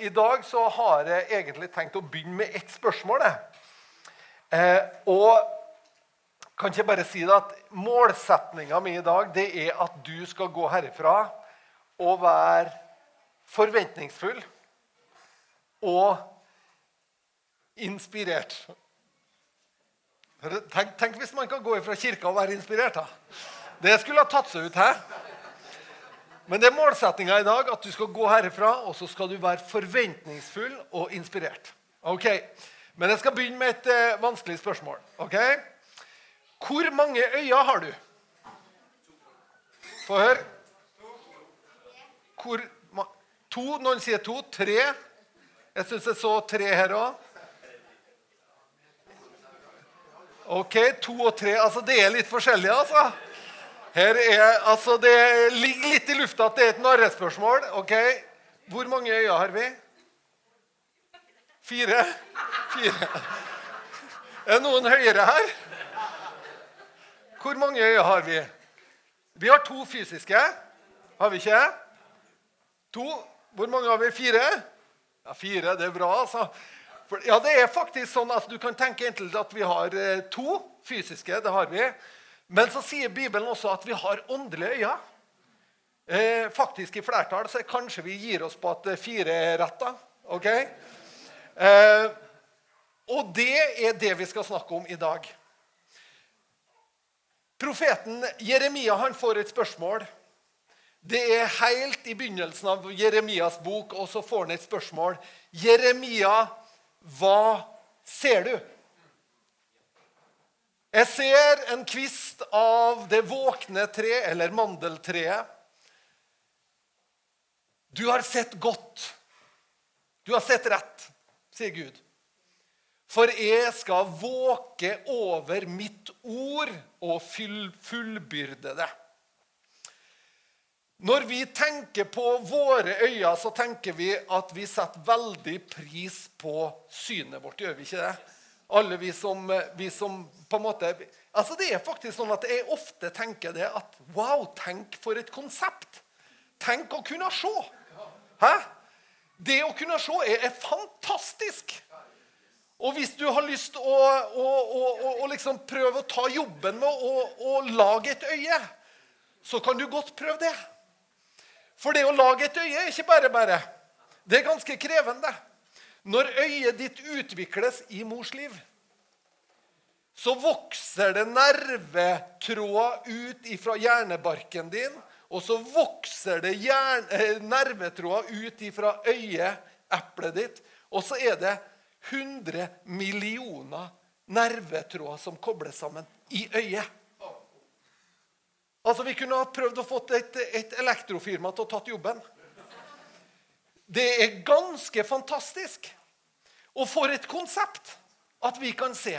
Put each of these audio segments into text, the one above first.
I dag så har jeg egentlig tenkt å begynne med ett spørsmål. Eh, og kan ikke bare si det at Målsetninga mi i dag det er at du skal gå herifra og være forventningsfull og inspirert. Tenk, tenk, hvis man kan gå ifra kirka og være inspirert. da. Det skulle ha tatt seg ut her. Men det er målsettinga i dag at du skal gå herifra og så skal du være forventningsfull og inspirert. Ok, Men jeg skal begynne med et uh, vanskelig spørsmål. ok? Hvor mange øyne har du? Få høre. Hvor, to? Noen sier to. Tre? Jeg syns jeg så tre her òg. Ok, to og tre. Altså, det er litt forskjellig, altså. Her er, altså Det ligger litt i lufta at det er et narrespørsmål. ok? Hvor mange øyne har vi? Fire? Fire. Er det noen høyere her? Hvor mange øyne har vi? Vi har to fysiske. Har vi ikke? To. Hvor mange har vi? Fire? Ja, Fire. Det er bra, altså. Ja, det er faktisk sånn at Du kan tenke at vi har eh, to fysiske. Det har vi. Men så sier Bibelen også at vi har åndelige øyne. Eh, faktisk i flertall så kanskje vi gir oss på at fire er rett. da. Ok? Eh, og det er det vi skal snakke om i dag. Profeten Jeremia han får et spørsmål. Det er helt i begynnelsen av Jeremias bok, og så får han et spørsmål. Jeremia, hva ser du? Jeg ser en kvist av det våkne tre, eller mandeltreet. Du har sett godt. Du har sett rett, sier Gud. For jeg skal våke over mitt ord og fullbyrde det. Når vi tenker på våre øyne, så tenker vi at vi setter veldig pris på synet vårt. Gjør vi ikke det? Alle vi som, vi som på en måte Altså Det er faktisk sånn at jeg ofte tenker det at Wow, tenk for et konsept! Tenk å kunne se! Hæ? Det å kunne se er, er fantastisk. Og hvis du har lyst til å, å, å, å, liksom prøve å ta jobben med å, lage et øye, så kan du godt prøve det. For det å lage et øye er ikke bare bare. Det er ganske krevende. Når øyet ditt utvikles i mors liv, så vokser det nervetråder ut fra hjernebarken din. Og så vokser det eh, nervetråder ut fra øyeeplet ditt. Og så er det 100 millioner nervetråder som kobles sammen i øyet. Altså, Vi kunne ha prøvd å få et, et elektrofirma til å tatt jobben. Det er ganske fantastisk. Og for et konsept at vi kan se.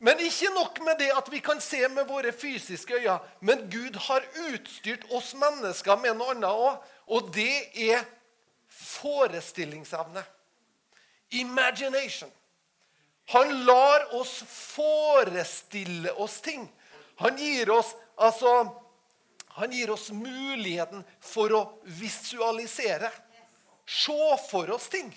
Men ikke nok med det at vi kan se med våre fysiske øyne. Men Gud har utstyrt oss mennesker med noe annet òg, og det er forestillingsevne. Imagination. Han lar oss forestille oss ting. Han gir oss, altså, han gir oss muligheten for å visualisere. Se for oss ting.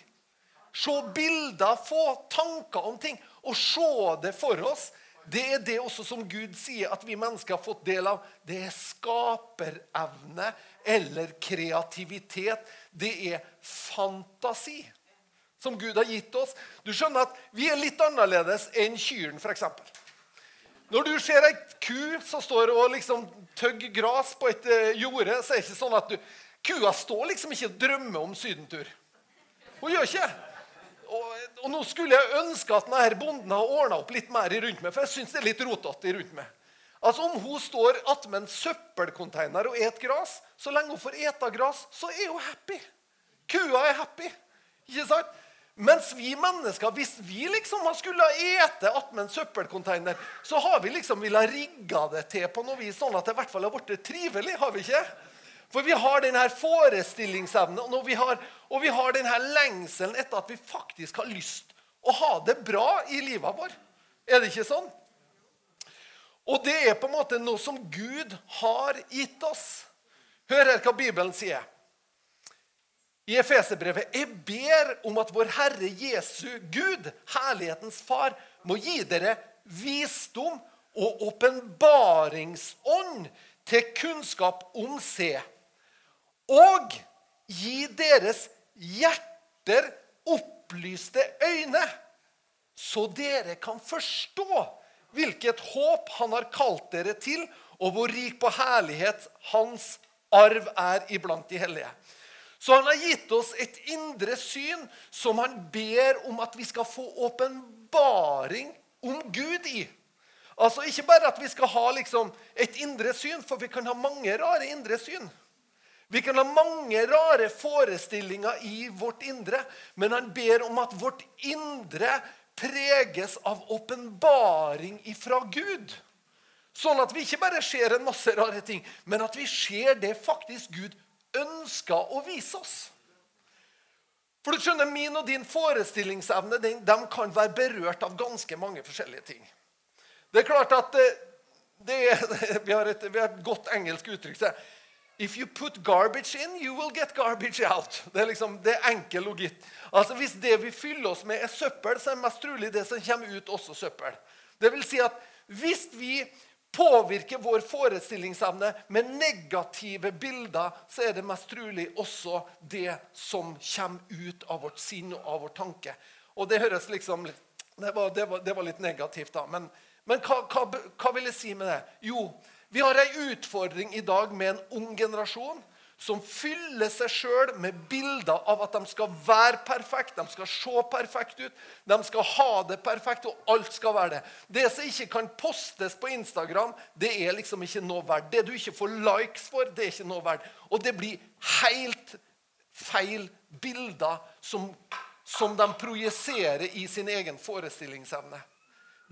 Se bilder, få tanker om ting. Og se det for oss. Det er det også som Gud sier at vi mennesker har fått del av. Det er skaperevne eller kreativitet. Det er fantasi som Gud har gitt oss. Du skjønner at Vi er litt annerledes enn kyrne, f.eks. Når du ser ei ku som står og liksom tøgger gras på et eh, jorde, så er det ikke sånn at du, kua står liksom ikke og drømmer om sydentur. Hun gjør ikke og, og nå skulle jeg ønske at denne bonden hadde ordna opp litt mer rundt meg, for jeg syns det er litt rotete rundt meg. Altså Om hun står attmed en søppelcontainer og et gras, så lenge hun får ete gras, så er hun happy. Kua er happy. Ikke sant? Mens vi mennesker, hvis vi liksom skulle ete attmed en søppelcontainer, så har vi liksom villet rigga det til på noe vis, sånn at det i hvert fall har blitt trivelig. har vi ikke? For vi har denne forestillingsevnen og vi har, og vi har denne lengselen etter at vi faktisk har lyst å ha det bra i livet vår. Er det ikke sånn? Og det er på en måte noe som Gud har gitt oss. Hør her hva Bibelen sier. i Efeserbrevet Jeg ber om at vår Herre Jesu Gud, herlighetens Far, må gi dere visdom og åpenbaringsånd til kunnskap om se, og gi deres hjerter opplyste øyne, så dere kan forstå hvilket håp han har kalt dere til, og hvor rik på herlighet hans arv er iblant de hellige. Så han har gitt oss et indre syn som han ber om at vi skal få åpenbaring om Gud i. Altså Ikke bare at vi skal ha liksom et indre syn, for vi kan ha mange rare indre syn. Vi kan ha mange rare forestillinger i vårt indre, men han ber om at vårt indre preges av åpenbaring ifra Gud. Sånn at vi ikke bare ser en masse rare ting, men at vi ser det faktisk Gud ønsker å vise oss. For du skjønner, Min og din forestillingsevne de, de kan være berørt av ganske mange forskjellige ting. Det er klart at det, det er, vi, har et, vi, har et, godt engelsk uttrykk. Så, If you put garbage in, you will get garbage out. Det er liksom, det er enkel logikk. Altså, Hvis det vi fyller oss med, er søppel, så er det mest trolig det som kommer ut, også søppel. Det vil si at hvis vi påvirker vår forestillingsevne med negative bilder, så er det mest trolig også det som kommer ut av vårt sinn og av vår tanke. Og det høres liksom Det var, det var, det var litt negativt, da. Men, men hva, hva, hva, vil jeg si med det? Jo, vi har ei utfordring i dag med en ung generasjon som fyller seg sjøl med bilder av at de skal være perfekt, de skal se perfekt ut, de skal ha det perfekt, og alt skal være det. Det som ikke kan postes på Instagram, det er liksom ikke noe verdt. Det du ikke får likes for, det er ikke noe verdt. Og det blir helt feil bilder som, som de projiserer i sin egen forestillingsevne.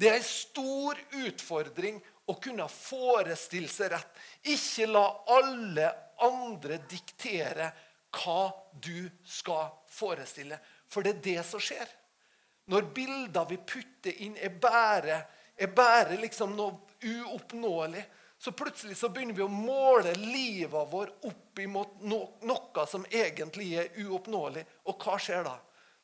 Det er en stor utfordring å kunne forestille seg rett. Ikke la alle andre diktere hva du skal forestille. For det er det som skjer. Når bilder vi putter inn, er bare, er bare liksom noe uoppnåelig, så plutselig så begynner vi å måle livet vår opp imot no, noe som egentlig er uoppnåelig. Og hva skjer da?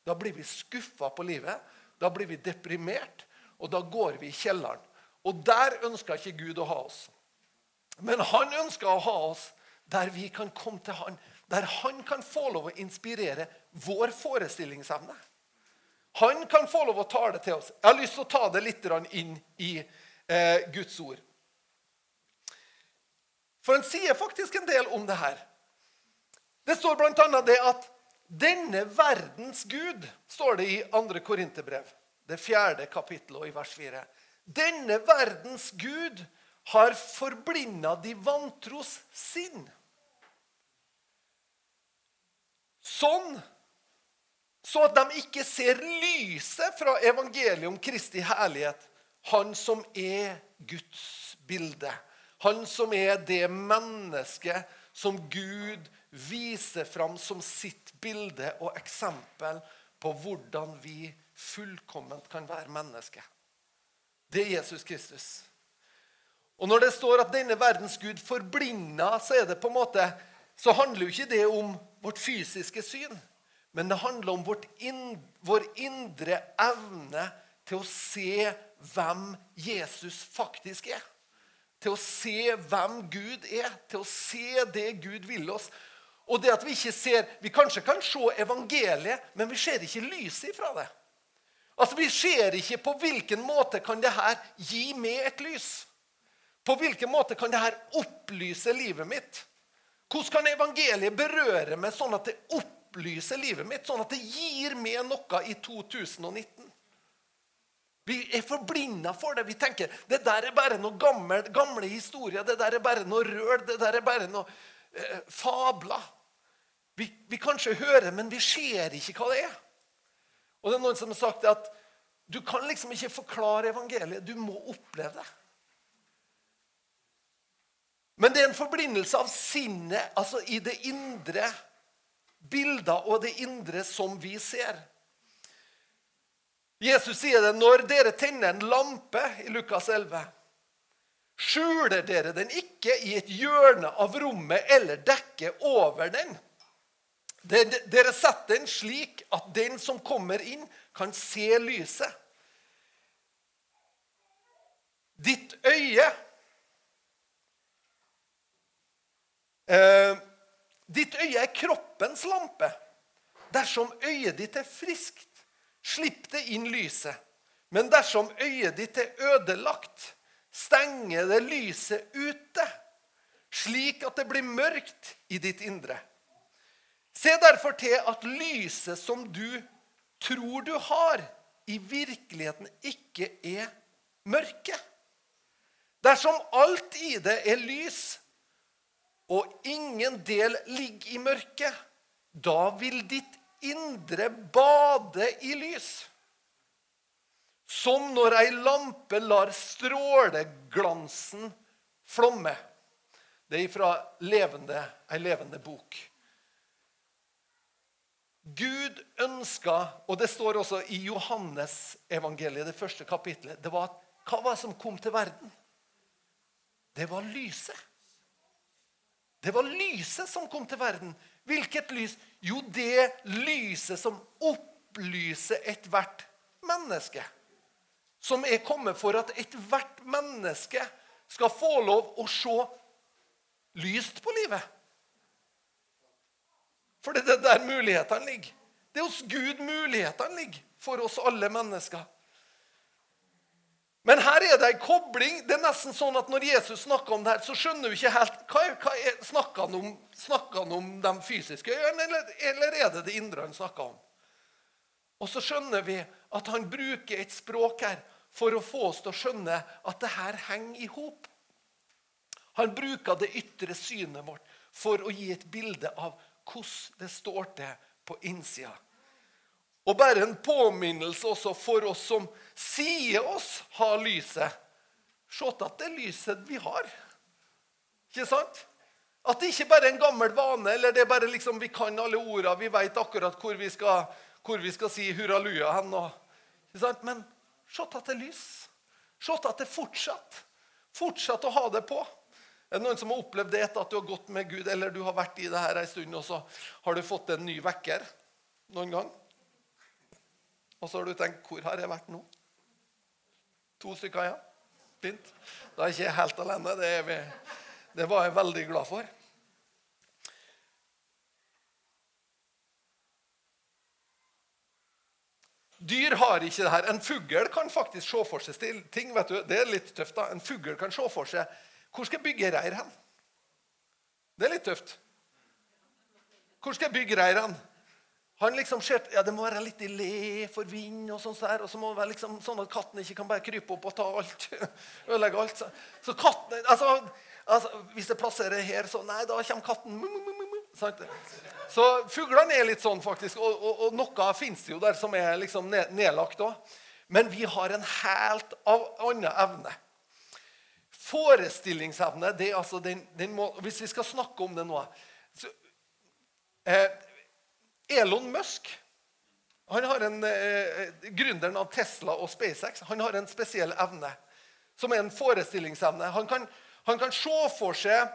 Da blir vi skuffa på livet. Da blir vi deprimert, og da går vi i kjelleren. Og der ønsker ikke Gud å ha oss. Men han ønsker å ha oss der vi kan komme til han, der han kan få lov å inspirere vår forestillingsevne. Han kan få lov å tale til oss. Jeg har lyst til å ta det litt inn i eh, Guds ord. For han sier faktisk en del om det her. Det står bl.a. det at denne verdens Gud, står det i 2. Korinterbrev, det fjerde kapittelet og i vers 4. Denne verdens Gud har forblinda de vantros sinn. Sånn så at de ikke ser lyset fra evangeliet om Kristi herlighet, han som er Guds bilde. Han som er det mennesket som Gud viser fram som sitt bilde og eksempel på hvordan vi fullkomment kan være mennesker. Det er Jesus Kristus. Og Når det står at denne verdens Gud forblinda, så, er det på en måte, så handler jo ikke det om vårt fysiske syn. Men det handler om in, vår indre evne til å se hvem Jesus faktisk er. Til å se hvem Gud er, til å se det Gud vil oss. Og det at Vi ikke ser, vi kanskje kan se evangeliet, men vi ser ikke lyset ifra det. Altså, Vi ser ikke på hvilken måte kan det her gi meg et lys. På hvilken måte kan det her opplyse livet mitt? Hvordan kan evangeliet berøre meg sånn at det opplyser livet mitt? Sånn at det gir meg noe i 2019? Vi er forblinda for det. Vi tenker det der er bare noe gamle, gamle historier. Det der er bare noe røl. Det der er bare noe eh, fabler. Vi, vi, kanskje hører, men vi ser ikke hva det er. Og det er noen som har sagt at du kan liksom ikke forklare evangeliet. Du må oppleve det. Men det er en forblindelse av sinnet, altså i det indre bildet og det indre som vi ser. Jesus sier det når dere tenner en lampe i Lukas 11. Skjuler dere den ikke i et hjørne av rommet eller dekker over den. Dere setter den slik at den som kommer inn, kan se lyset. Ditt øye eh, Ditt øye er kroppens lampe. Dersom øyet ditt er friskt, slipp det inn lyset. Men dersom øyet ditt er ødelagt, stenger det lyset ute, slik at det blir mørkt i ditt indre. Se derfor til at lyset som du tror du har, i virkeligheten ikke er mørke. Dersom alt i det er lys, og ingen del ligger i mørket, da vil ditt indre bade i lys. Som når ei lampe lar stråleglansen flomme. Det er fra levende, ei levende bok. Gud ønska, og det står også i Johannes evangeliet, det første kapitlet det var, at, Hva var det som kom til verden? Det var lyset. Det var lyset som kom til verden. Hvilket lys? Jo, det lyset som opplyser ethvert menneske. Som er kommet for at ethvert menneske skal få lov å se lyst på livet. For det er der mulighetene ligger. Det er hos Gud mulighetene ligger for oss alle mennesker. Men her er det en kobling. Det er nesten sånn at Når Jesus snakker om det her, så skjønner du ikke helt hva, hva er, Snakker han om, snakker om de fysiske øynene, eller, eller, er det det indre han snakker om? Og så skjønner vi at han bruker et språk her for å få oss til å skjønne at det her henger i hop. Han bruker det ytre synet vårt for å gi et bilde av hvordan det står til på innsida. Og bare en påminnelse også for oss som sier oss ha lyset. Se at det er lyset vi har. Ikke sant? At det ikke bare er en gammel vane, eller det er bare liksom vi kan alle orda, vi vet akkurat hvor vi skal, hvor vi skal si hurraluja hen. Og, ikke sant? Men se at det er lys. Se at det fortsatt. Fortsatt å ha det på. Er det noen som har opplevd det etter at du har gått med Gud, eller du har vært i det her en stund, og så har du fått en ny vekker noen gang? Og så har du tenkt Hvor har jeg vært nå? To stykker ja. Fint. Da er jeg ikke helt alene. Det, vi, det var jeg veldig glad for. Dyr har ikke det her. En fugl kan faktisk se for seg ting. vet du. Det er litt tøft. da. En fugl kan se for seg hvor skal jeg bygge reir hen? Det er litt tøft. Hvor skal jeg bygge reir hen? Han liksom ser, ja, Det må være litt i le for vind, og sånt der, og så må det være liksom sånn at katten ikke kan bare krype opp og ta alt. ødelegge alt. Så katten, altså, altså, Hvis jeg plasserer her, så nei, da kommer katten. Sant? Så fuglene er litt sånn, faktisk. Og, og, og noe fins jo der som er liksom nedlagt òg. Men vi har en helt annen evne. Forestillingsevne det er altså den, den må, Hvis vi skal snakke om det nå så, eh, Elon Musk han har en, eh, Gründeren av Tesla og SpaceX han har en spesiell evne, som er en forestillingsevne. Han kan, han kan se for seg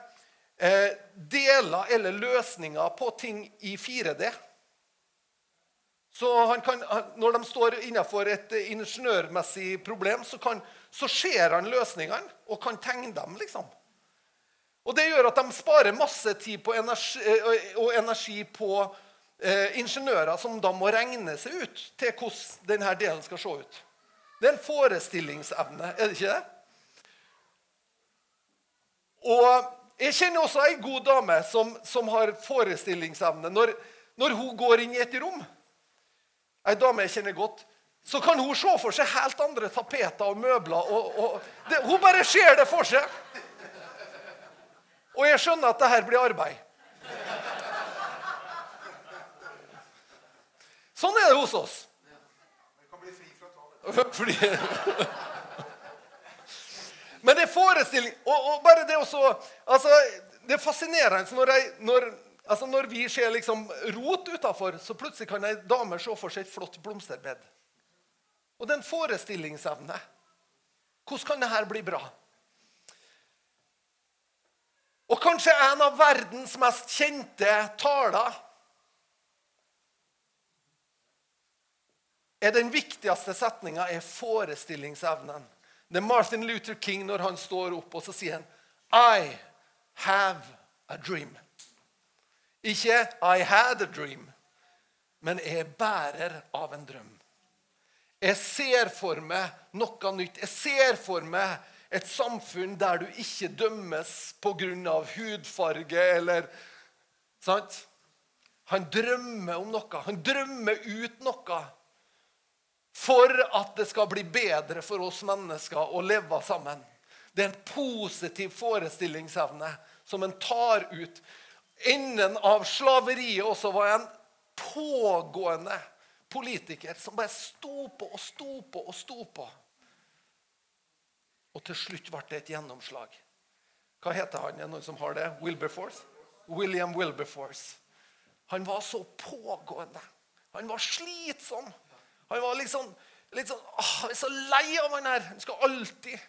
eh, deler eller løsninger på ting i 4D. Så kan, Når de står innenfor et ingeniørmessig problem, så, kan, så ser han løsningene og kan tegne dem. liksom. Og Det gjør at de sparer masse tid energi, eh, og energi på eh, ingeniører som da må regne seg ut til hvordan denne delen skal se ut. Det er en forestillingsevne, er det ikke det? Og Jeg kjenner også ei god dame som, som har forestillingsevne. Når, når hun går inn i et rom ei dame jeg kjenner godt, så kan hun se for seg helt andre tapeter og møbler. Og, og det, hun bare ser det for seg. Og jeg skjønner at det her blir arbeid. Sånn er det hos oss. Fordi... Men det er forestilling og, og, bare det også altså, Det er fascinerende når, jeg, når Altså Når vi ser liksom rot utafor, så plutselig kan ei dame se for seg et flott blomsterbed. Og den forestillingsevne. Hvordan kan dette bli bra? Og kanskje en av verdens mest kjente taler er Den viktigste setninga er forestillingsevnen. Det er Martin Luther King når han står opp og så sier han, I have a dream. Ikke I had a dream, men er bærer av en drøm. Jeg ser for meg noe nytt. Jeg ser for meg et samfunn der du ikke dømmes pga. hudfarge eller Sant? Han drømmer om noe. Han drømmer ut noe for at det skal bli bedre for oss mennesker å leve sammen. Det er en positiv forestillingsevne som en tar ut. Enden av slaveriet også var en pågående politiker som bare sto på og sto på og sto på. Og til slutt ble det et gjennomslag. Hva heter han? Er noen som har det? Wilberforce? William Wilberforce. Han var så pågående. Han var slitsom. Han var liksom, litt sånn åh, Jeg er så lei av han her. Han skal alltid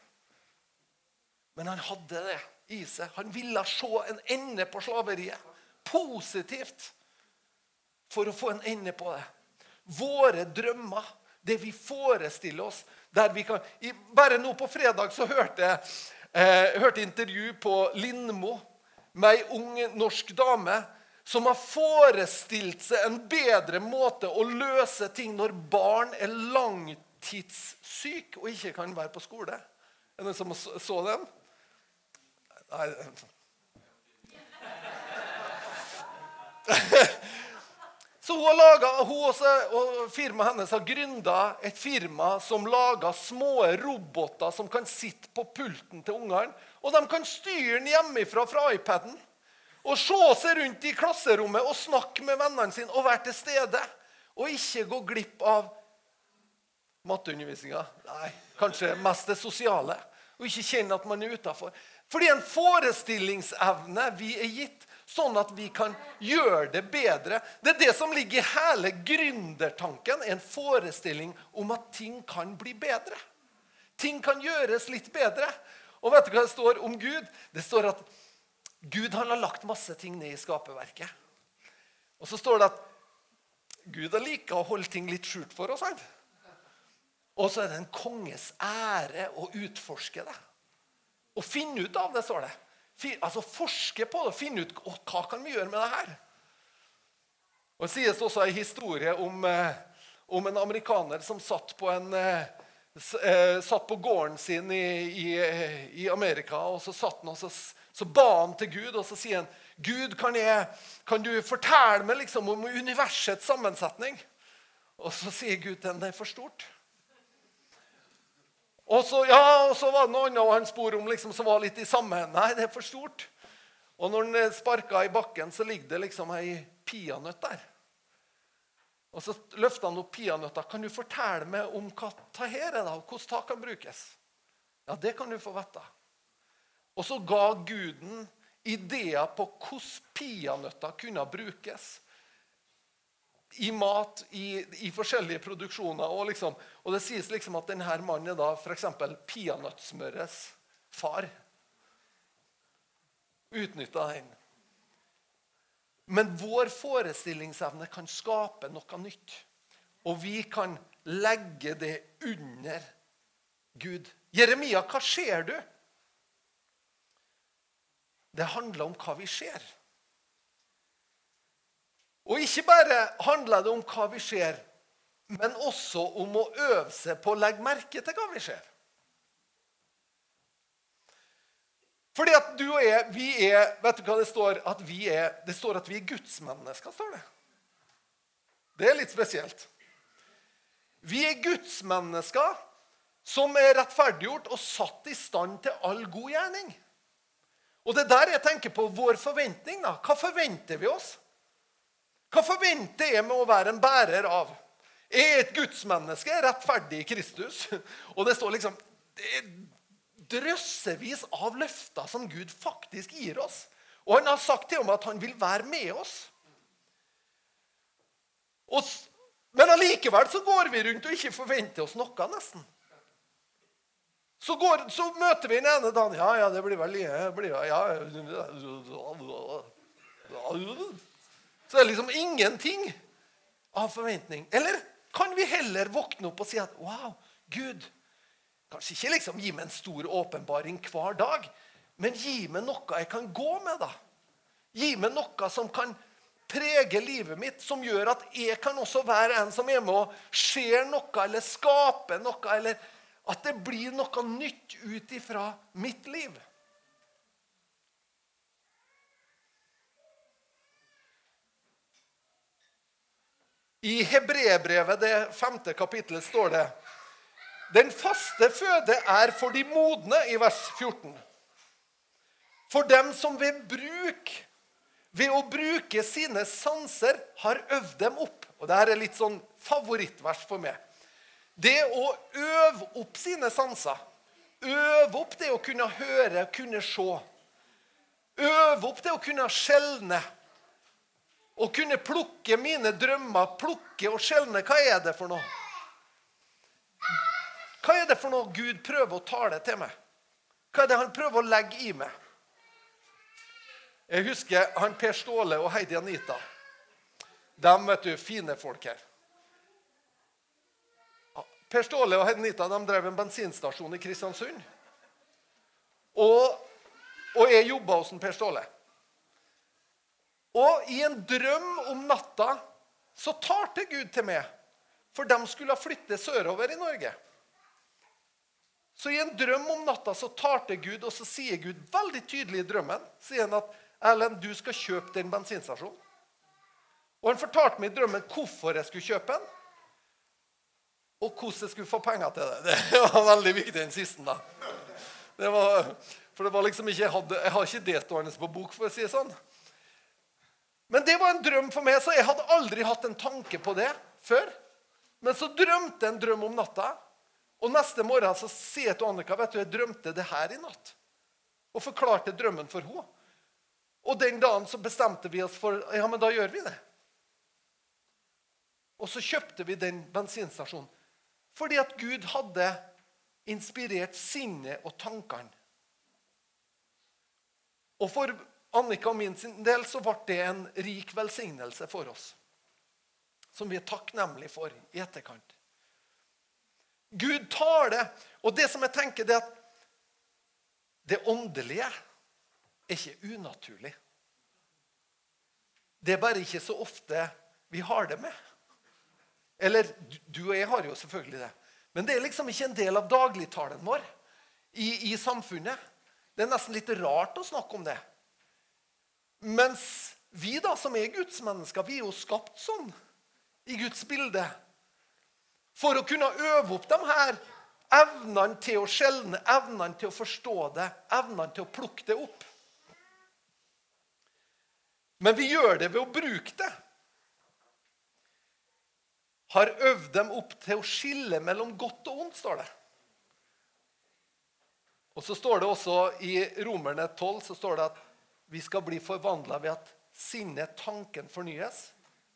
Men han hadde det i seg. Han ville se en ende på slaveriet. Positivt. For å få en ende på det. Våre drømmer, det vi forestiller oss der vi kan, Bare nå på fredag så hørte jeg eh, hørte intervju på Lindmo med ei ung norsk dame som har forestilt seg en bedre måte å løse ting når barn er langtidssyke og ikke kan være på skole. Er det noen som så den? Nei hun, laget, hun også, og firmaet hennes har gründa et firma som lager små roboter som kan sitte på pulten til ungene. Og de kan styre den hjemmefra fra iPaden. Og se seg rundt i klasserommet og snakke med vennene sine og være til stede. Og ikke gå glipp av matteundervisninga. Nei, kanskje mest det sosiale. Og ikke kjenne at man er utafor. Fordi en forestillingsevne vi er gitt, sånn at vi kan gjøre det bedre. Det er det som ligger i hele gründertanken. En forestilling om at ting kan bli bedre. Ting kan gjøres litt bedre. Og vet du hva det står om Gud? Det står at Gud har lagt masse ting ned i skaperverket. Og så står det at Gud har liker å holde ting litt skjult for oss. Og så er det en konges ære å utforske det. Å finne ut av det, står det. Altså Forske på det, finne ut hva kan vi gjøre med det her. Og Det sies også en historie om, eh, om en amerikaner som satt på, en, eh, eh, satt på gården sin i, i, i, Amerika. og Så satt han og så, så ba han til Gud, og så sier han Gud, kan, jeg, kan du fortelle meg liksom om universets sammensetning? Og så sier Gud til det er for stort. Og så, ja, og så var det noe annet han spor om liksom, som var litt i samme Nei, det er for stort. Og når han sparka i bakken, så ligger det liksom ei peanøtt der. Og Så løfta han opp peanøtta. Kan du fortelle meg om hva det her er, da? Hvordan det kan brukes? Ja, det kan du få vite. Og så ga guden ideer på hvordan peanøtter kunne brukes i mat i, i forskjellige produksjoner. Og, liksom, og, det sies liksom at denne mannen er da f.eks. peanøttsmørets far. Utnytta den. Men vår forestillingsevne kan skape noe nytt. Og vi kan legge det under Gud. Jeremia, hva ser du? Det handler om hva vi ser. Og ikke bare handler det om hva vi ser, men også om å øve seg på å legge merke til hva vi ser. Fordi at du og jeg, vi er Vet du hva det står? At vi er, det står at vi er gudsmennesker, står det. Det er litt spesielt. Vi er gudsmennesker som er rettferdiggjort og satt i stand til all god gjerning. Og det er der jeg tenker på vår forventning. da. Hva forventer vi oss? Hva forventer jeg med å være en bærer av? Er et gudsmenneske, rettferdig i Kristus. Og det står liksom det drøssevis av løfter som Gud faktisk gir oss. Og han har sagt til ham at han vil være med oss. Og, men allikevel så går vi rundt og ikke forventer oss noe, nesten. Så, går, så møter vi den ene dagen Ja, ja, det blir vel det blir, ja, så er det liksom ingenting av forventning. Eller kan vi heller våkne opp og si at wow, Gud Kanskje ikke liksom gi meg en stor åpenbaring hver dag, men gi meg noe jeg kan gå med. da. Gi meg noe som kan prege livet mitt, som gjør at jeg kan også være en som er med og ser noe eller skaper noe, eller at det blir noe nytt ut ifra mitt liv. I Hebrebrevet, det femte kapittelet, står det Den faste føde er for de modne, i vers 14. For dem som ved bruk ved å bruke sine sanser har øvd dem opp. Og Dette er litt sånn favorittvers for meg. Det å øve opp sine sanser, øve opp det å kunne høre, kunne se, øve opp det å kunne skjelne, å kunne plukke mine drømmer, plukke og skjelne, hva er det for noe? Hva er det for noe Gud prøver å tale til meg? Hva er det han prøver å legge i meg? Jeg husker han Per Ståle og Heidi Anita. De vet du, fine folk her. Per Ståle og Heidi Anita de drev en bensinstasjon i Kristiansund. Og, og jeg jobba hos Per Ståle. Og i en drøm om natta så tar til Gud til meg, for de skulle flytte sørover i Norge. Så i en drøm om natta så tar til Gud, og så sier Gud veldig tydelig i drømmen sier han at Erlend, du skal kjøpe den bensinstasjonen. Og han fortalte meg i drømmen hvorfor jeg skulle kjøpe den. Og hvordan jeg skulle få penger til det. Det var veldig viktig, den siste. da. Det var, for det var liksom ikke, jeg, hadde, jeg har ikke det stående på bok, for å si det sånn. Men det var en drøm for meg, så jeg hadde aldri hatt en tanke på det før. Men så drømte jeg en drøm om natta. Og neste morgen så sier jeg til Annika vet du, jeg drømte det her i natt. Og forklarte drømmen for henne. Og den dagen så bestemte vi oss for ja, men da gjør vi det. Og så kjøpte vi den bensinstasjonen fordi at Gud hadde inspirert sinnet og tankene. Og for Annika og min del så ble det en rik velsignelse for oss. Som vi er takknemlige for i etterkant. Gud tar det. Og det som jeg tenker, det er at det åndelige er ikke unaturlig. Det er bare ikke så ofte vi har det med. Eller du og jeg har jo selvfølgelig det. Men det er liksom ikke en del av dagligtalen vår i, i samfunnet. Det er nesten litt rart å snakke om det. Mens vi da, som er Guds mennesker, vi er jo skapt sånn i Guds bilde. For å kunne øve opp de her evnene til å skjelne, evnene til å forstå det, evnene til å plukke det opp. Men vi gjør det ved å bruke det. Har øvd dem opp til å skille mellom godt og ondt, står det. Og så står det også I Romerne 12 så står det at vi skal bli forvandla ved at sinnet, tanken, fornyes,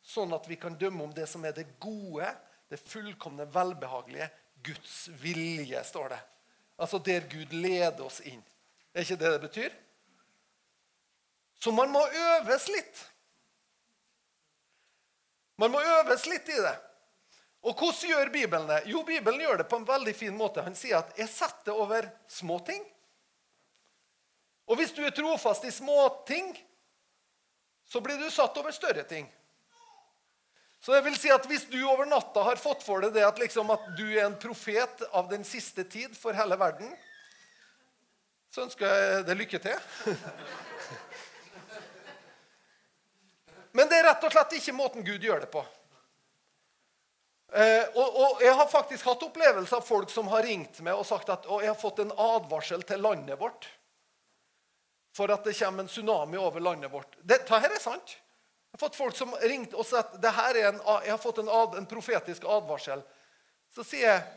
sånn at vi kan dømme om det som er det gode, det fullkomne, velbehagelige, Guds vilje, står det. Altså der Gud leder oss inn. Er ikke det det betyr? Så man må øves litt. Man må øves litt i det. Og hvordan gjør Bibelen det? Jo, Bibelen gjør det på en veldig fin måte. Han sier at 'jeg setter over små ting'. Og hvis du er trofast i små ting, så blir du satt over større ting. Så det vil si at Hvis du over natta har fått for deg det at, liksom at du er en profet av den siste tid for hele verden, så ønsker jeg deg lykke til. Men det er rett og slett ikke måten Gud gjør det på. Eh, og, og, Jeg har faktisk hatt opplevelser av folk som har ringt meg og sagt at jeg har fått en advarsel til landet vårt for at det kommer en tsunami over landet vårt. Dette her er sant. Jeg har fått folk som ringte og sagt at en, jeg har fått en, ad, en, profetisk advarsel. Så sier jeg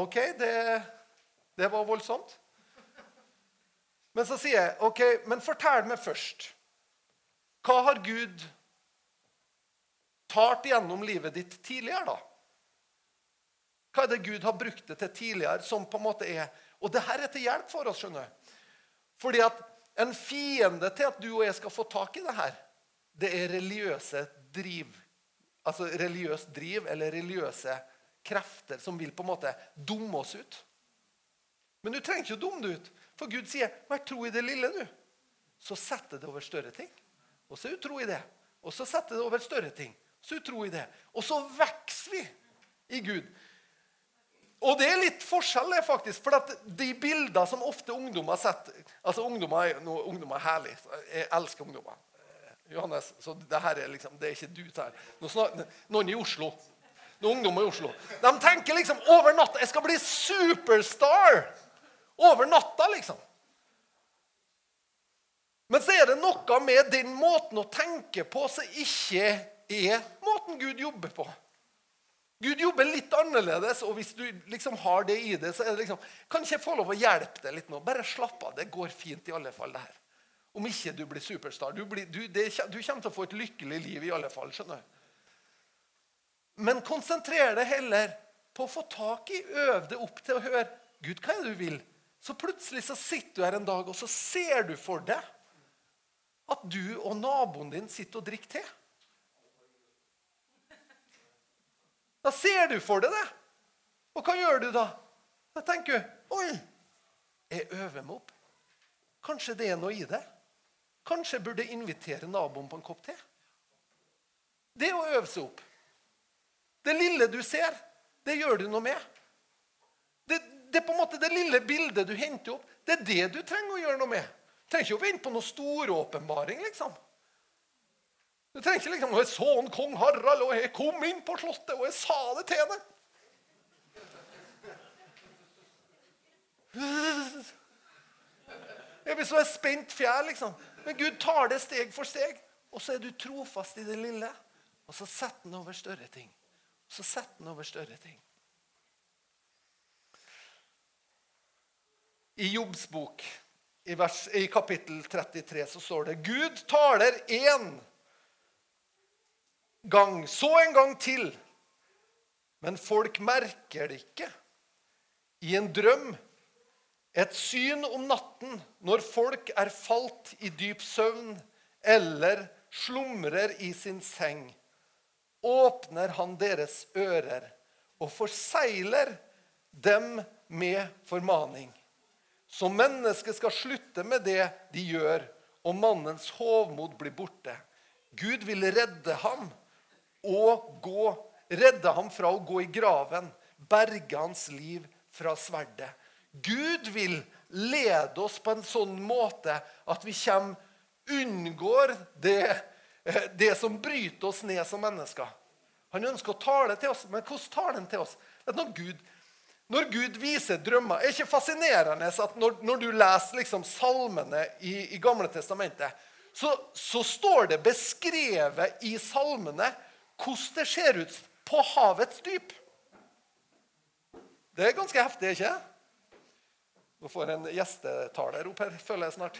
OK, det, det var voldsomt. Men så sier jeg OK, men fortell meg først. Hva har Gud talt gjennom livet ditt tidligere, da? Hva er det Gud har brukt det til tidligere, som på en måte er Og det her er til hjelp for oss. skjønner du. Fordi at en fiende til at du og jeg skal få tak i det her, det er religiøse driv. altså religiøst driv eller religiøse krefter som vil på en måte dumme oss ut. Men du trenger ikke å dumme det ut, for Gud sier 'vær tro i det lille', du. Så setter det over større ting. Og så er du tro i det. Og så setter det over større ting. Så er du tro i det. Og så vokser vi i Gud. Og det er litt forskjell, faktisk. For de bilder som ofte ungdommer setter altså Ungdommer er, no, ungdommer er herlig. Jeg elsker ungdommer. Johannes, så det her er liksom, det er ikke du der. Noen i Oslo. Noen ungdommer i Oslo. De tenker liksom over natta Jeg skal bli superstar! Over natta, liksom. Men så er det noe med den måten å tenke på som ikke er måten Gud jobber på. Gud jobber litt annerledes, og hvis du liksom har det i det, så er det liksom Kan ikke jeg få lov å hjelpe deg litt nå? Bare slapp av. Det går fint i alle fall, det her. Om ikke du blir superstar. Du, blir, du, det, du kommer til å få et lykkelig liv i alle fall. skjønner du? Men konsentrer deg heller på å få tak i, øv deg opp til å høre Gud, hva er det du vil? Så plutselig så sitter du her en dag, og så ser du for deg at du og naboen din sitter og drikker te. Da ser du for deg det. Og hva gjør du da? Da tenker du Oi, jeg øver meg opp. Kanskje det er noe i det. Kanskje jeg burde invitere naboen på en kopp te. Det å øve seg opp. Det lille du ser, det gjør du noe med. Det, det er på en måte det lille bildet du henter opp. Det er det du trenger å gjøre noe med. Du trenger ikke å vente på noe storåpenbaring, liksom. Du trenger ikke liksom Jeg så en kong Harald, og jeg kom inn på slottet, og jeg sa det til henne. Jeg blir så spent fjær, liksom. Men Gud tar det steg for steg. Og så er du trofast i det lille. Og så setter han over større ting. Og så setter han over større ting. I Jobbs bok, i, vers, i kapittel 33, så står det Gud taler én gang, så en gang til. Men folk merker det ikke. I en drøm et syn om natten når folk er falt i dyp søvn eller slumrer i sin seng, åpner han deres ører og forsegler dem med formaning. Så mennesket skal slutte med det de gjør, og mannens hovmod blir borte. Gud vil redde ham og gå, redde ham fra å gå i graven, berge hans liv fra sverdet. Gud vil lede oss på en sånn måte at vi kommer, unngår det, eh, det som bryter oss ned som mennesker. Han ønsker å tale til oss, men hvordan taler han til oss? Når Gud, når Gud viser drømmer Er ikke fascinerende at når, når du leser liksom salmene i, i Gamle testamentet, så, så, står det beskrevet i salmene hvordan det ser ut på havets dyp? Det er ganske heftig, ikke nå får en gjestetaler opp her, føler jeg snart.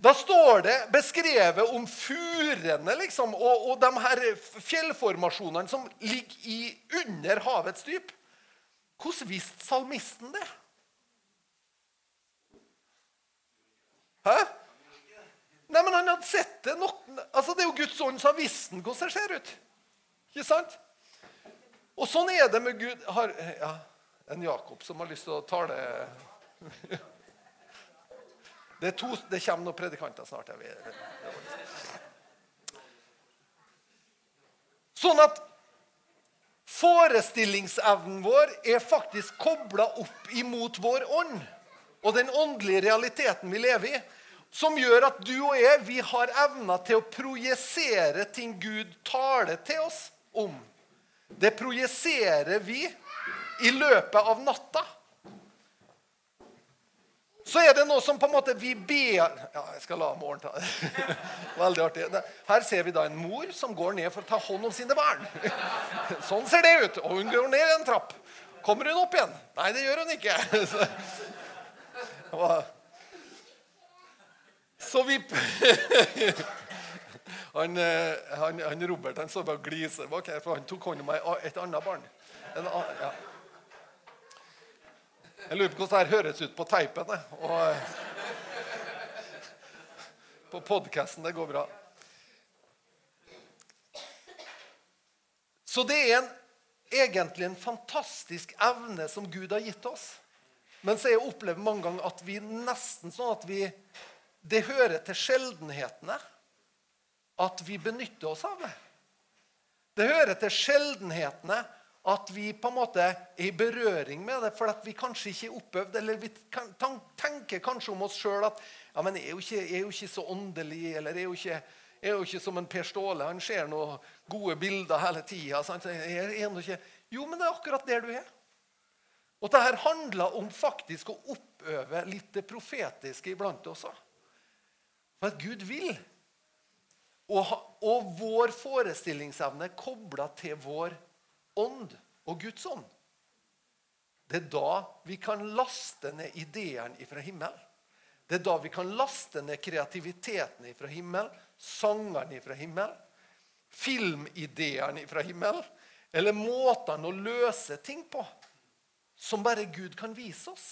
Da står det beskrevet om furene liksom, og, og de her fjellformasjonene som ligger i, under havets dyp. Hvordan visste salmisten det? Hæ? Nei, men han hadde sett det nok. Altså, Det er jo Guds ånd som har visst hvordan det ser ut. Ikke sant? Og sånn er det med Gud. Har, ja en Jakob som har lyst til å tale Det, to, det kommer noen predikanter snart. Sånn at forestillingsevnen vår er faktisk kobla opp imot vår ånd og den åndelige realiteten vi lever i, som gjør at du og jeg vi har evna til å projisere ting Gud taler til oss om. Det projiserer vi i løpet av natta. Så er det noe som på en måte vi ber Ja, jeg skal la moren ta det. Veldig artig. Her ser vi da en mor som går ned for å ta hånd om sine barn. Sånn ser det ut. Og hun går ned en trapp. Kommer hun opp igjen? Nei, det gjør hun ikke. Så vi han, eh, han, han Robert han så bare gliser bak her, for han tok hånd om et annet barn. En, ja. Jeg lurer på hvordan det høres ut på teipen. Og eh, på podkasten. Det går bra. Så det er en, egentlig en fantastisk evne som Gud har gitt oss. Men så har jeg opplevd mange ganger at vi nesten sånn at vi Det hører til sjeldenhetene at vi benytter oss av det. Det hører til sjeldenhetene at vi på en måte er i berøring med det, for at vi kanskje ikke er oppøvd. Eller vi tenker kanskje om oss sjøl at ja, men jeg er, jo ikke, jeg er jo ikke så åndelig. Eller jeg er jo ikke, jeg er jo ikke som en Per Ståle. Han ser noen gode bilder hele tida. Jo, men det er akkurat der du er. Og dette handler om faktisk å oppøve litt det profetiske iblant òg. For at Gud vil. Og, og vår forestillingsevne kobla til vår ånd og Guds ånd. Det er da vi kan laste ned ideene fra himmelen. Det er da vi kan laste ned kreativiteten fra himmelen, sangene fra himmelen, filmideene fra himmelen, eller måtene å løse ting på som bare Gud kan vise oss.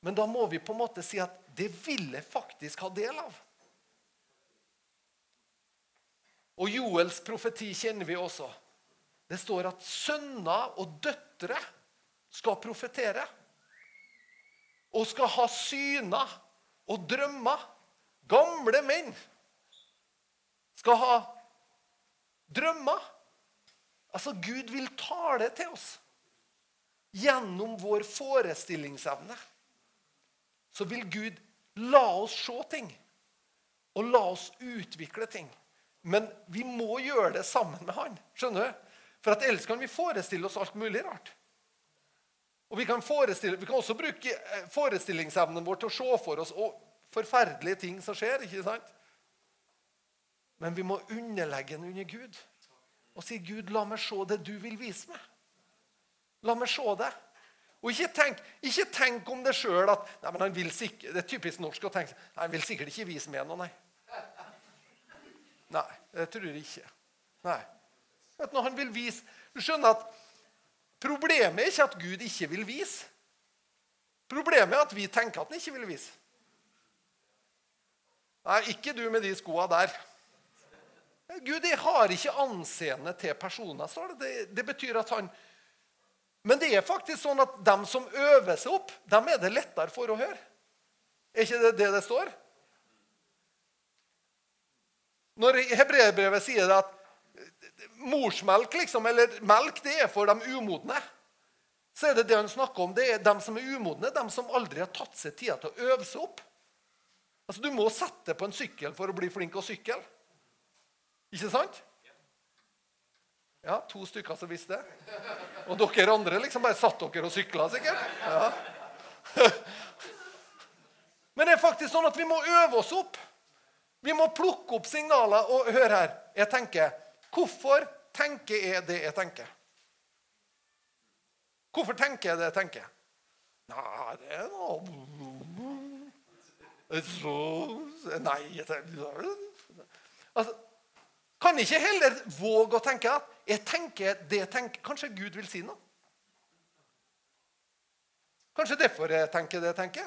Men da må vi på en måte si at det vil jeg faktisk ha del av. Og Joels profeti kjenner vi også. Det står at sønner og døtre skal profetere. Og skal ha syner og drømmer. Gamle menn skal ha drømmer. Altså, Gud vil tale til oss. Gjennom vår forestillingsevne så vil Gud la oss se ting. Og la oss utvikle ting. Men vi må gjøre det sammen med han. Skjønner du? For at ellers kan vi forestille oss alt mulig rart. Og Vi kan, vi kan også bruke eh, forestillingsevnen vår til å se for oss forferdelige ting som skjer. ikke sant? Men vi må underlegge den under Gud og si, 'Gud, la meg se det du vil vise meg.' La meg se det. Og ikke tenk, ikke tenk om det sjøl at nei, men han vil sikkert, Det er typisk norsk å tenke nei, han vil sikkert ikke vise meg noe. nei. Nei, det tror jeg ikke. Nei. At når han vil vise, Du skjønner at problemet er ikke at Gud ikke vil vise. Problemet er at vi tenker at han ikke vil vise. Nei, ikke du med de skoa der. Gud har ikke anseende til personer, står det. Det betyr at han Men det er faktisk sånn at dem som øver seg opp, dem er det lettere for å høre. Er ikke det det det står? Når hebreerbrevet sier det at morsmelk, liksom, eller melk, det er for de umodne, så er det det han snakker om. Det er dem som er umodne, dem som aldri har tatt seg tida til å øve seg opp. Altså, Du må sette på en sykkel for å bli flink å sykle. Ikke sant? Ja, to stykker som visste det. Og dere andre liksom bare satt dere og sykla, sikkert. Ja. Men det er faktisk sånn at vi må øve oss opp. Vi må plukke opp signaler. Og hør her. Jeg tenker Hvorfor tenker jeg det jeg tenker? Hvorfor tenker jeg det jeg tenker? Nei, det er noe Nei jeg tenker... altså, Kan ikke heller våge å tenke at jeg tenker det jeg tenker Kanskje Gud vil si noe? Kanskje derfor jeg tenker det jeg tenker?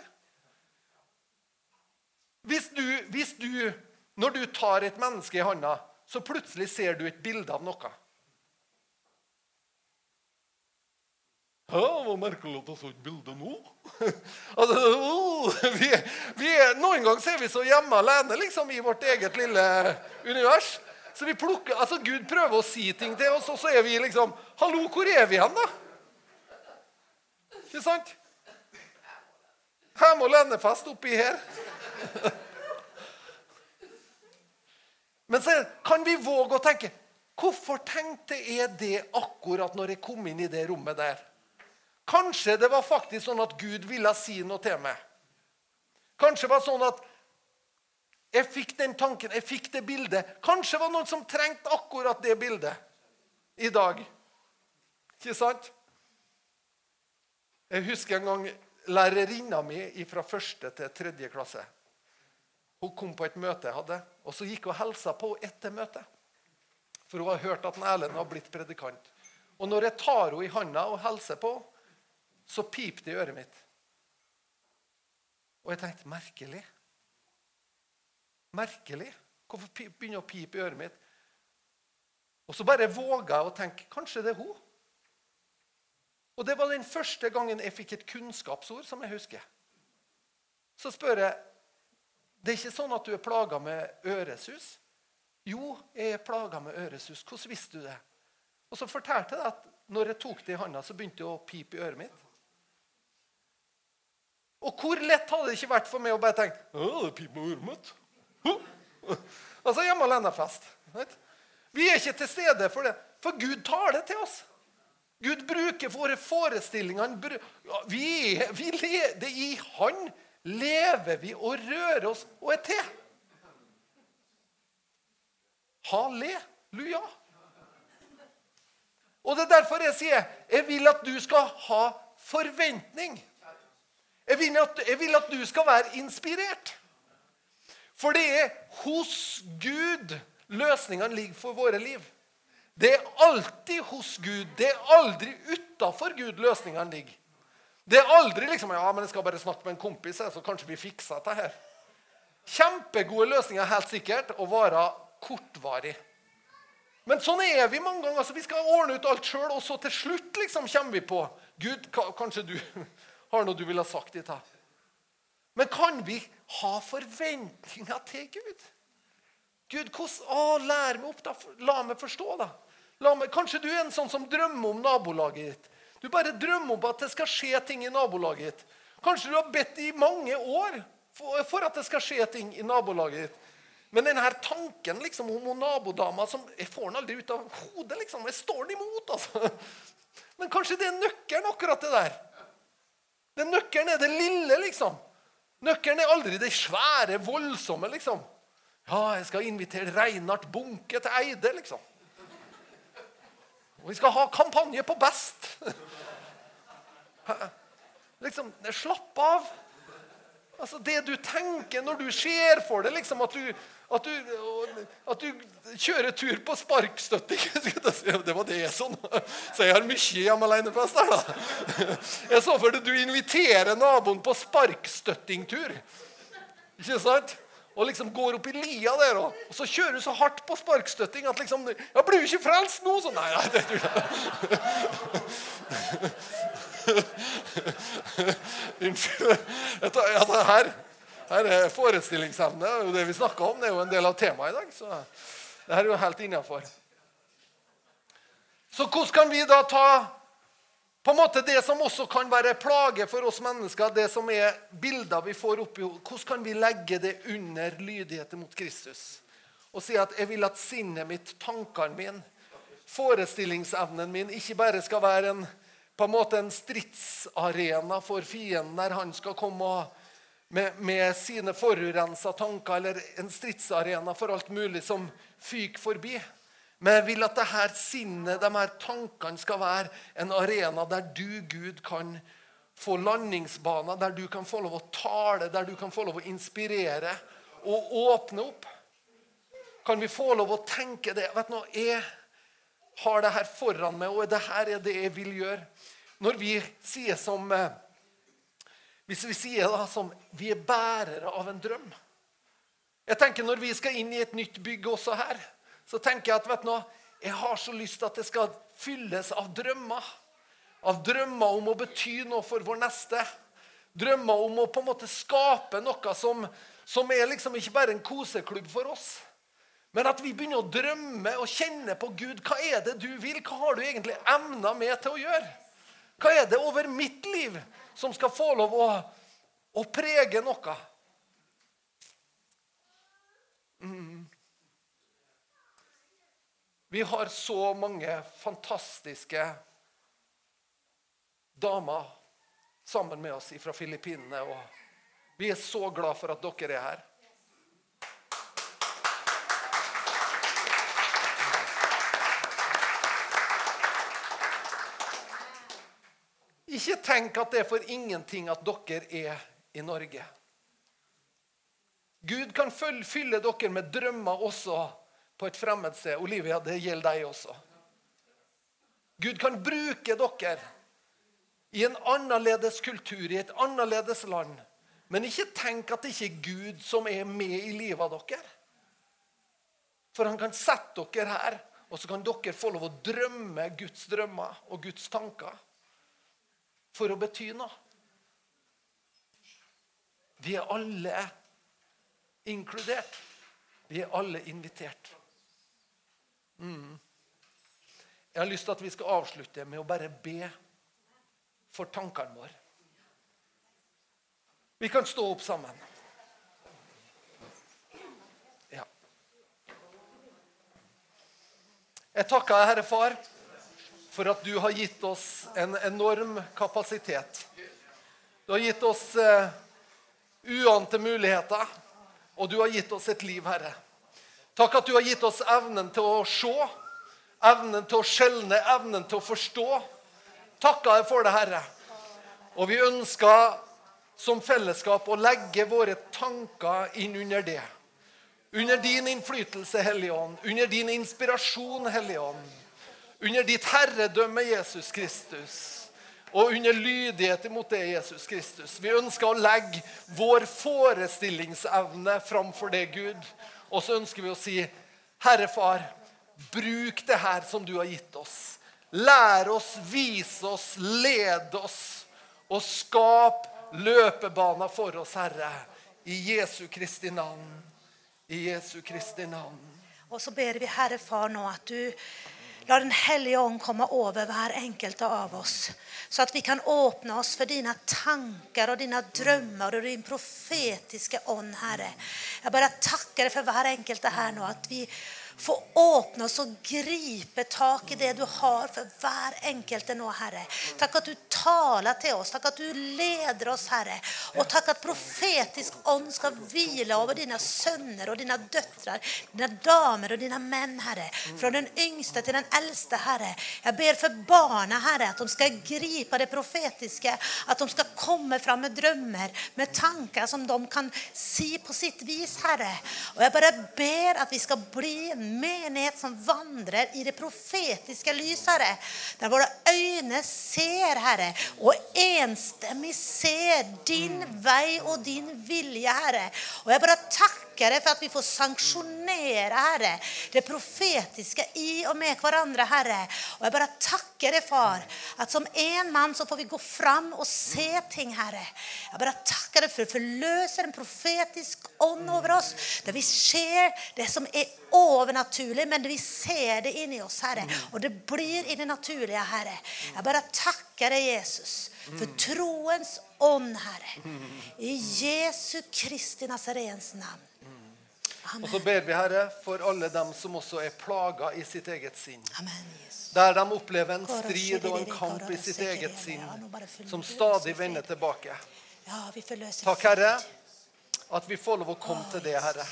Hvis du, hvis du, når du tar et menneske i hånda, så plutselig ser du et bilde av noe. Det var merkelig at jeg så et bilde nå. altså, oh, vi, vi, noen ganger er vi så hjemme alene liksom, i vårt eget lille univers. Så vi plukker, altså Gud prøver å si ting til oss, og så er vi liksom Hallo, hvor er vi hen, da? Ikke sant? Hjemme og lennefest oppi her. Men så kan vi våge å tenke Hvorfor tenkte jeg det akkurat når jeg kom inn i det rommet der? Kanskje det var faktisk sånn at Gud ville si noe til meg. Kanskje det var sånn at jeg fikk den tanken, jeg fikk det bildet. Kanskje det var noen som trengte akkurat det bildet i dag. Ikke sant? Jeg husker en gang lærerinna mi fra første til tredje klasse. Hun kom på et møte jeg hadde, og så gikk hun og hilsa på etter møtet. For hun har hørt at Erlend har blitt predikant. Og når jeg tar henne i handa og hilser på, så piper det i øret mitt. Og jeg tenkte merkelig. Merkelig. Hvorfor begynner det å pipe i øret mitt? Og så bare våga jeg å tenke kanskje det er hun. Og det var den første gangen jeg fikk et kunnskapsord som jeg husker. Så spør jeg det er ikke sånn at du er plaga med øresus. Jo, jeg er plaga med øresus. Hvordan visste du det? Og så fortalte jeg at når jeg tok det i handa, så begynte det å pipe i øret mitt. Og hvor lett hadde det ikke vært for meg å bare tenke Å, det piper i øret mitt. Altså hjemme alene-fest. Vi er ikke til stede for det, for Gud tar det til oss. Gud bruker våre forestillinger. Vi, vi det I Han lever vi og rører oss og er til. Halleluja. Og det er derfor jeg sier jeg vil at du skal ha forventning. Jeg vil at, jeg vil at du skal være inspirert. For det er hos Gud løsningene ligger for våre liv. Det er alltid hos Gud. Det er aldri utafor Gud løsningene ligger. Det er aldri liksom ja, men jeg skal bare snakke med en kompis, så kanskje vi fikser dette her. Kjempegode løsninger, helt sikkert, og varer kortvarig. Men sånn er vi mange ganger. Altså, vi skal ordne ut alt sjøl, og så til slutt liksom kommer vi på Gud, kanskje du har noe du ville ha sagt dit her. Men kan vi ha forventninger til Gud? Gud, hvordan, å, lær meg opp, da. La meg forstå, da. Meg, kanskje du er en sånn som drømmer om nabolaget ditt. Du bare drømmer om at det skal skje ting i nabolaget ditt. Kanskje du har bedt i mange år for, for at det skal skje ting i nabolaget ditt. Men denne tanken liksom, om nabodama som Jeg får den aldri ut av hodet. liksom, Jeg står den imot. altså. Men kanskje det er nøkkelen, akkurat det der. Den nøkkelen er det lille, liksom. Nøkkelen er aldri det svære, voldsomme, liksom. Ja, jeg skal invitere Reinart Bunke til Eide, liksom. Og vi skal ha kampanje på Best. Liksom, Slapp av. Altså, Det du tenker når du ser for deg liksom, at, du, at, du, at du kjører tur på sparkstøtting Det var det jeg så nå. Så jeg har mye hjemme alene-fest her, da. Jeg så for deg du inviterer naboen på sparkstøttingtur. Ikke sant? og liksom går opp i lia der, og, så kjører du så hardt på sparkstøtting at liksom ja, 'Blir du ikke frelst nå?' Så nei, nei, det tror jeg Unnskyld. Altså, her, her er forestillingsevne og det vi snakker om. Det er jo en del av temaet i dag. Så det her er jo helt innafor. Så hvordan kan vi da ta på en måte Det som også kan være plage for oss mennesker, det som er bilder vi får oppi Hvordan kan vi legge det under lydigheten mot Kristus? Og si at jeg vil at sinnet mitt, tankene mine, forestillingsevnen min ikke bare skal være en, på en måte en stridsarena for fienden der han skal komme med, med sine forurensa tanker, eller en stridsarena for alt mulig som fyker forbi. Men jeg vil at det her sinnet, de her tankene, skal være en arena der du, Gud, kan få landingsbaner, der du kan få lov å tale, der du kan få lov å inspirere og åpne opp. Kan vi få lov å tenke det? Vet du, Jeg har det her foran meg, og det her er det jeg vil gjøre. Når vi sier som eh, Hvis vi sier det som vi er bærere av en drøm Jeg tenker Når vi skal inn i et nytt bygg også her, så tenker jeg at vet du jeg har så lyst til at det skal fylles av drømmer. Av drømmer om å bety noe for vår neste. Drømmer om å på en måte skape noe som, som er liksom ikke bare en koseklubb for oss. Men at vi begynner å drømme og kjenne på Gud. Hva er det du vil? Hva har du egentlig emna med til å gjøre? Hva er det over mitt liv som skal få lov å, å prege noe? Mm. Vi har så mange fantastiske damer sammen med oss fra Filippinene. Og vi er så glad for at dere er her. Ikke tenk at det er for ingenting at dere er i Norge. Gud kan fylle dere med drømmer også på et fremmed sted. Olivia, det gjelder deg også. Gud kan bruke dere i en annerledes kultur, i et annerledes land. Men ikke tenk at det ikke er Gud som er med i livet av dere. For han kan sette dere her, Og så kan dere få lov å drømme Guds drømmer og Guds tanker for å bety noe. Vi er alle inkludert. Vi er alle invitert. Mm. Jeg har lyst til at vi skal avslutte med å bare be for tankene våre. Vi kan stå opp sammen. Ja. Jeg takker Herre Far, for at du har gitt oss en enorm kapasitet. Du har gitt oss uh, uante muligheter, og du har gitt oss et liv, Herre. Takk at du har gitt oss evnen til å se, evnen til å skjelne, evnen til å forstå. Takka jeg for det, Herre. Og vi ønsker som fellesskap å legge våre tanker inn under det. Under din innflytelse, Hellige Ånd. Under din inspirasjon, Hellige Ånd. Under ditt herredømme, Jesus Kristus. Og under lydighet imot det, Jesus Kristus. Vi ønsker å legge vår forestillingsevne framfor det, Gud. Og så ønsker vi å si, Herre Far, bruk det her som du har gitt oss. Lær oss, vis oss, led oss, og skap løpebaner for oss, Herre. I Jesu Kristi navn. I Jesu Kristi navn. Og så ber vi, Herre Far, nå at du lar Den hellige ånd komme over hver enkelte av oss. Så at vi kan åpne oss for dine tanker og dine drømmer og din profetiske ånd, Herre. Jeg bare takker deg for hver enkelte her nå. At vi få åpne oss og gripe tak i det du har for hver enkelte nå, Herre. Takk at du taler til oss. Takk at du leder oss, Herre. Og takk at profetisk ånd skal hvile over dine sønner og dine døtre, dine damer og dine menn, Herre. Fra den yngste til den eldste, Herre. Jeg ber for barna, Herre, at de skal gripe det profetiske. At de skal komme fram med drømmer, med tanker som de kan si på sitt vis, Herre. Og jeg bare ber at vi skal bli menighet som vandrer i det profetiske lys, Herre. Der våre øyne ser, Herre, og enstemmig ser din vei og din vilje, Herre. Og jeg bare takker deg for at vi får sanksjonere, Herre, det profetiske i og med hverandre, Herre. Og jeg bare takker deg, Far, at som én mann så får vi gå fram og se ting, Herre. Jeg bare takker deg for å forløse en profetisk ånd over oss, der vi ser det som er overnaturlig, men vi ser det inni oss, Herre. Og det blir i det naturlige, Herre. Jeg bare takker deg, Jesus, for troens ånd, Herre. I Jesu Kristi Nazarens navn. Og så ber vi, Herre, for alle dem som også er plaga i sitt eget sinn. Amen, Der de opplever en strid og en kamp i sitt eget sinn, som stadig vender tilbake. Takk, Herre, at vi får lov å komme til det, Herre.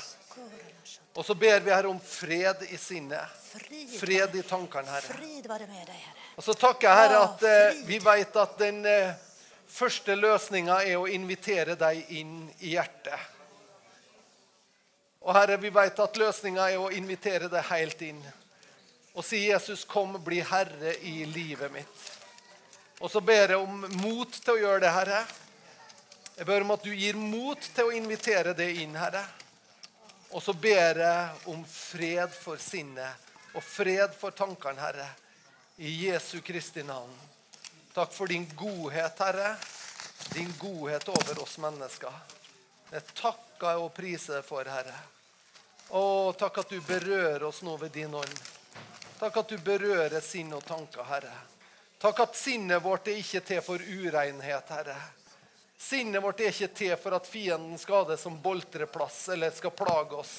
Og så ber vi Herre om fred i sinnet. Fred i tankene, Herre. Og så takker jeg, Herre, at eh, vi vet at den eh, første løsninga er å invitere deg inn i hjertet. Og Herre, vi vet at løsninga er å invitere deg helt inn. Og si, 'Jesus, kom, bli herre i livet mitt'. Og så ber jeg om mot til å gjøre det, Herre. Jeg ber om at du gir mot til å invitere det inn, Herre. Og så ber jeg om fred for sinnet og fred for tankene, Herre. I Jesu Kristi navn. Takk for din godhet, Herre. Din godhet over oss mennesker. Jeg takker og priser deg for, Herre. Å, takk at du berører oss nå ved din ånd. Takk at du berører sinn og tanker, Herre. Takk at sinnet vårt er ikke til for urenhet, Herre. Sinnet vårt er ikke til for at fienden skal ha det som boltreplass eller skal plage oss.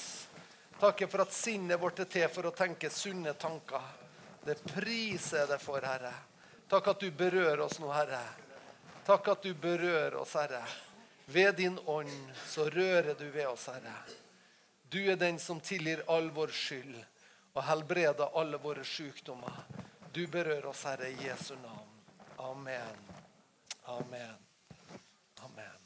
Takk for at sinnet vårt er til for å tenke sunne tanker. Det priser jeg deg for, Herre. Takk at du berører oss nå, Herre. Takk at du berører oss, Herre. Ved din ånd så rører du ved oss, Herre. Du er den som tilgir all vår skyld og helbreder alle våre sykdommer. Du berører oss, Herre, i Jesu navn. Amen. Amen. Amen.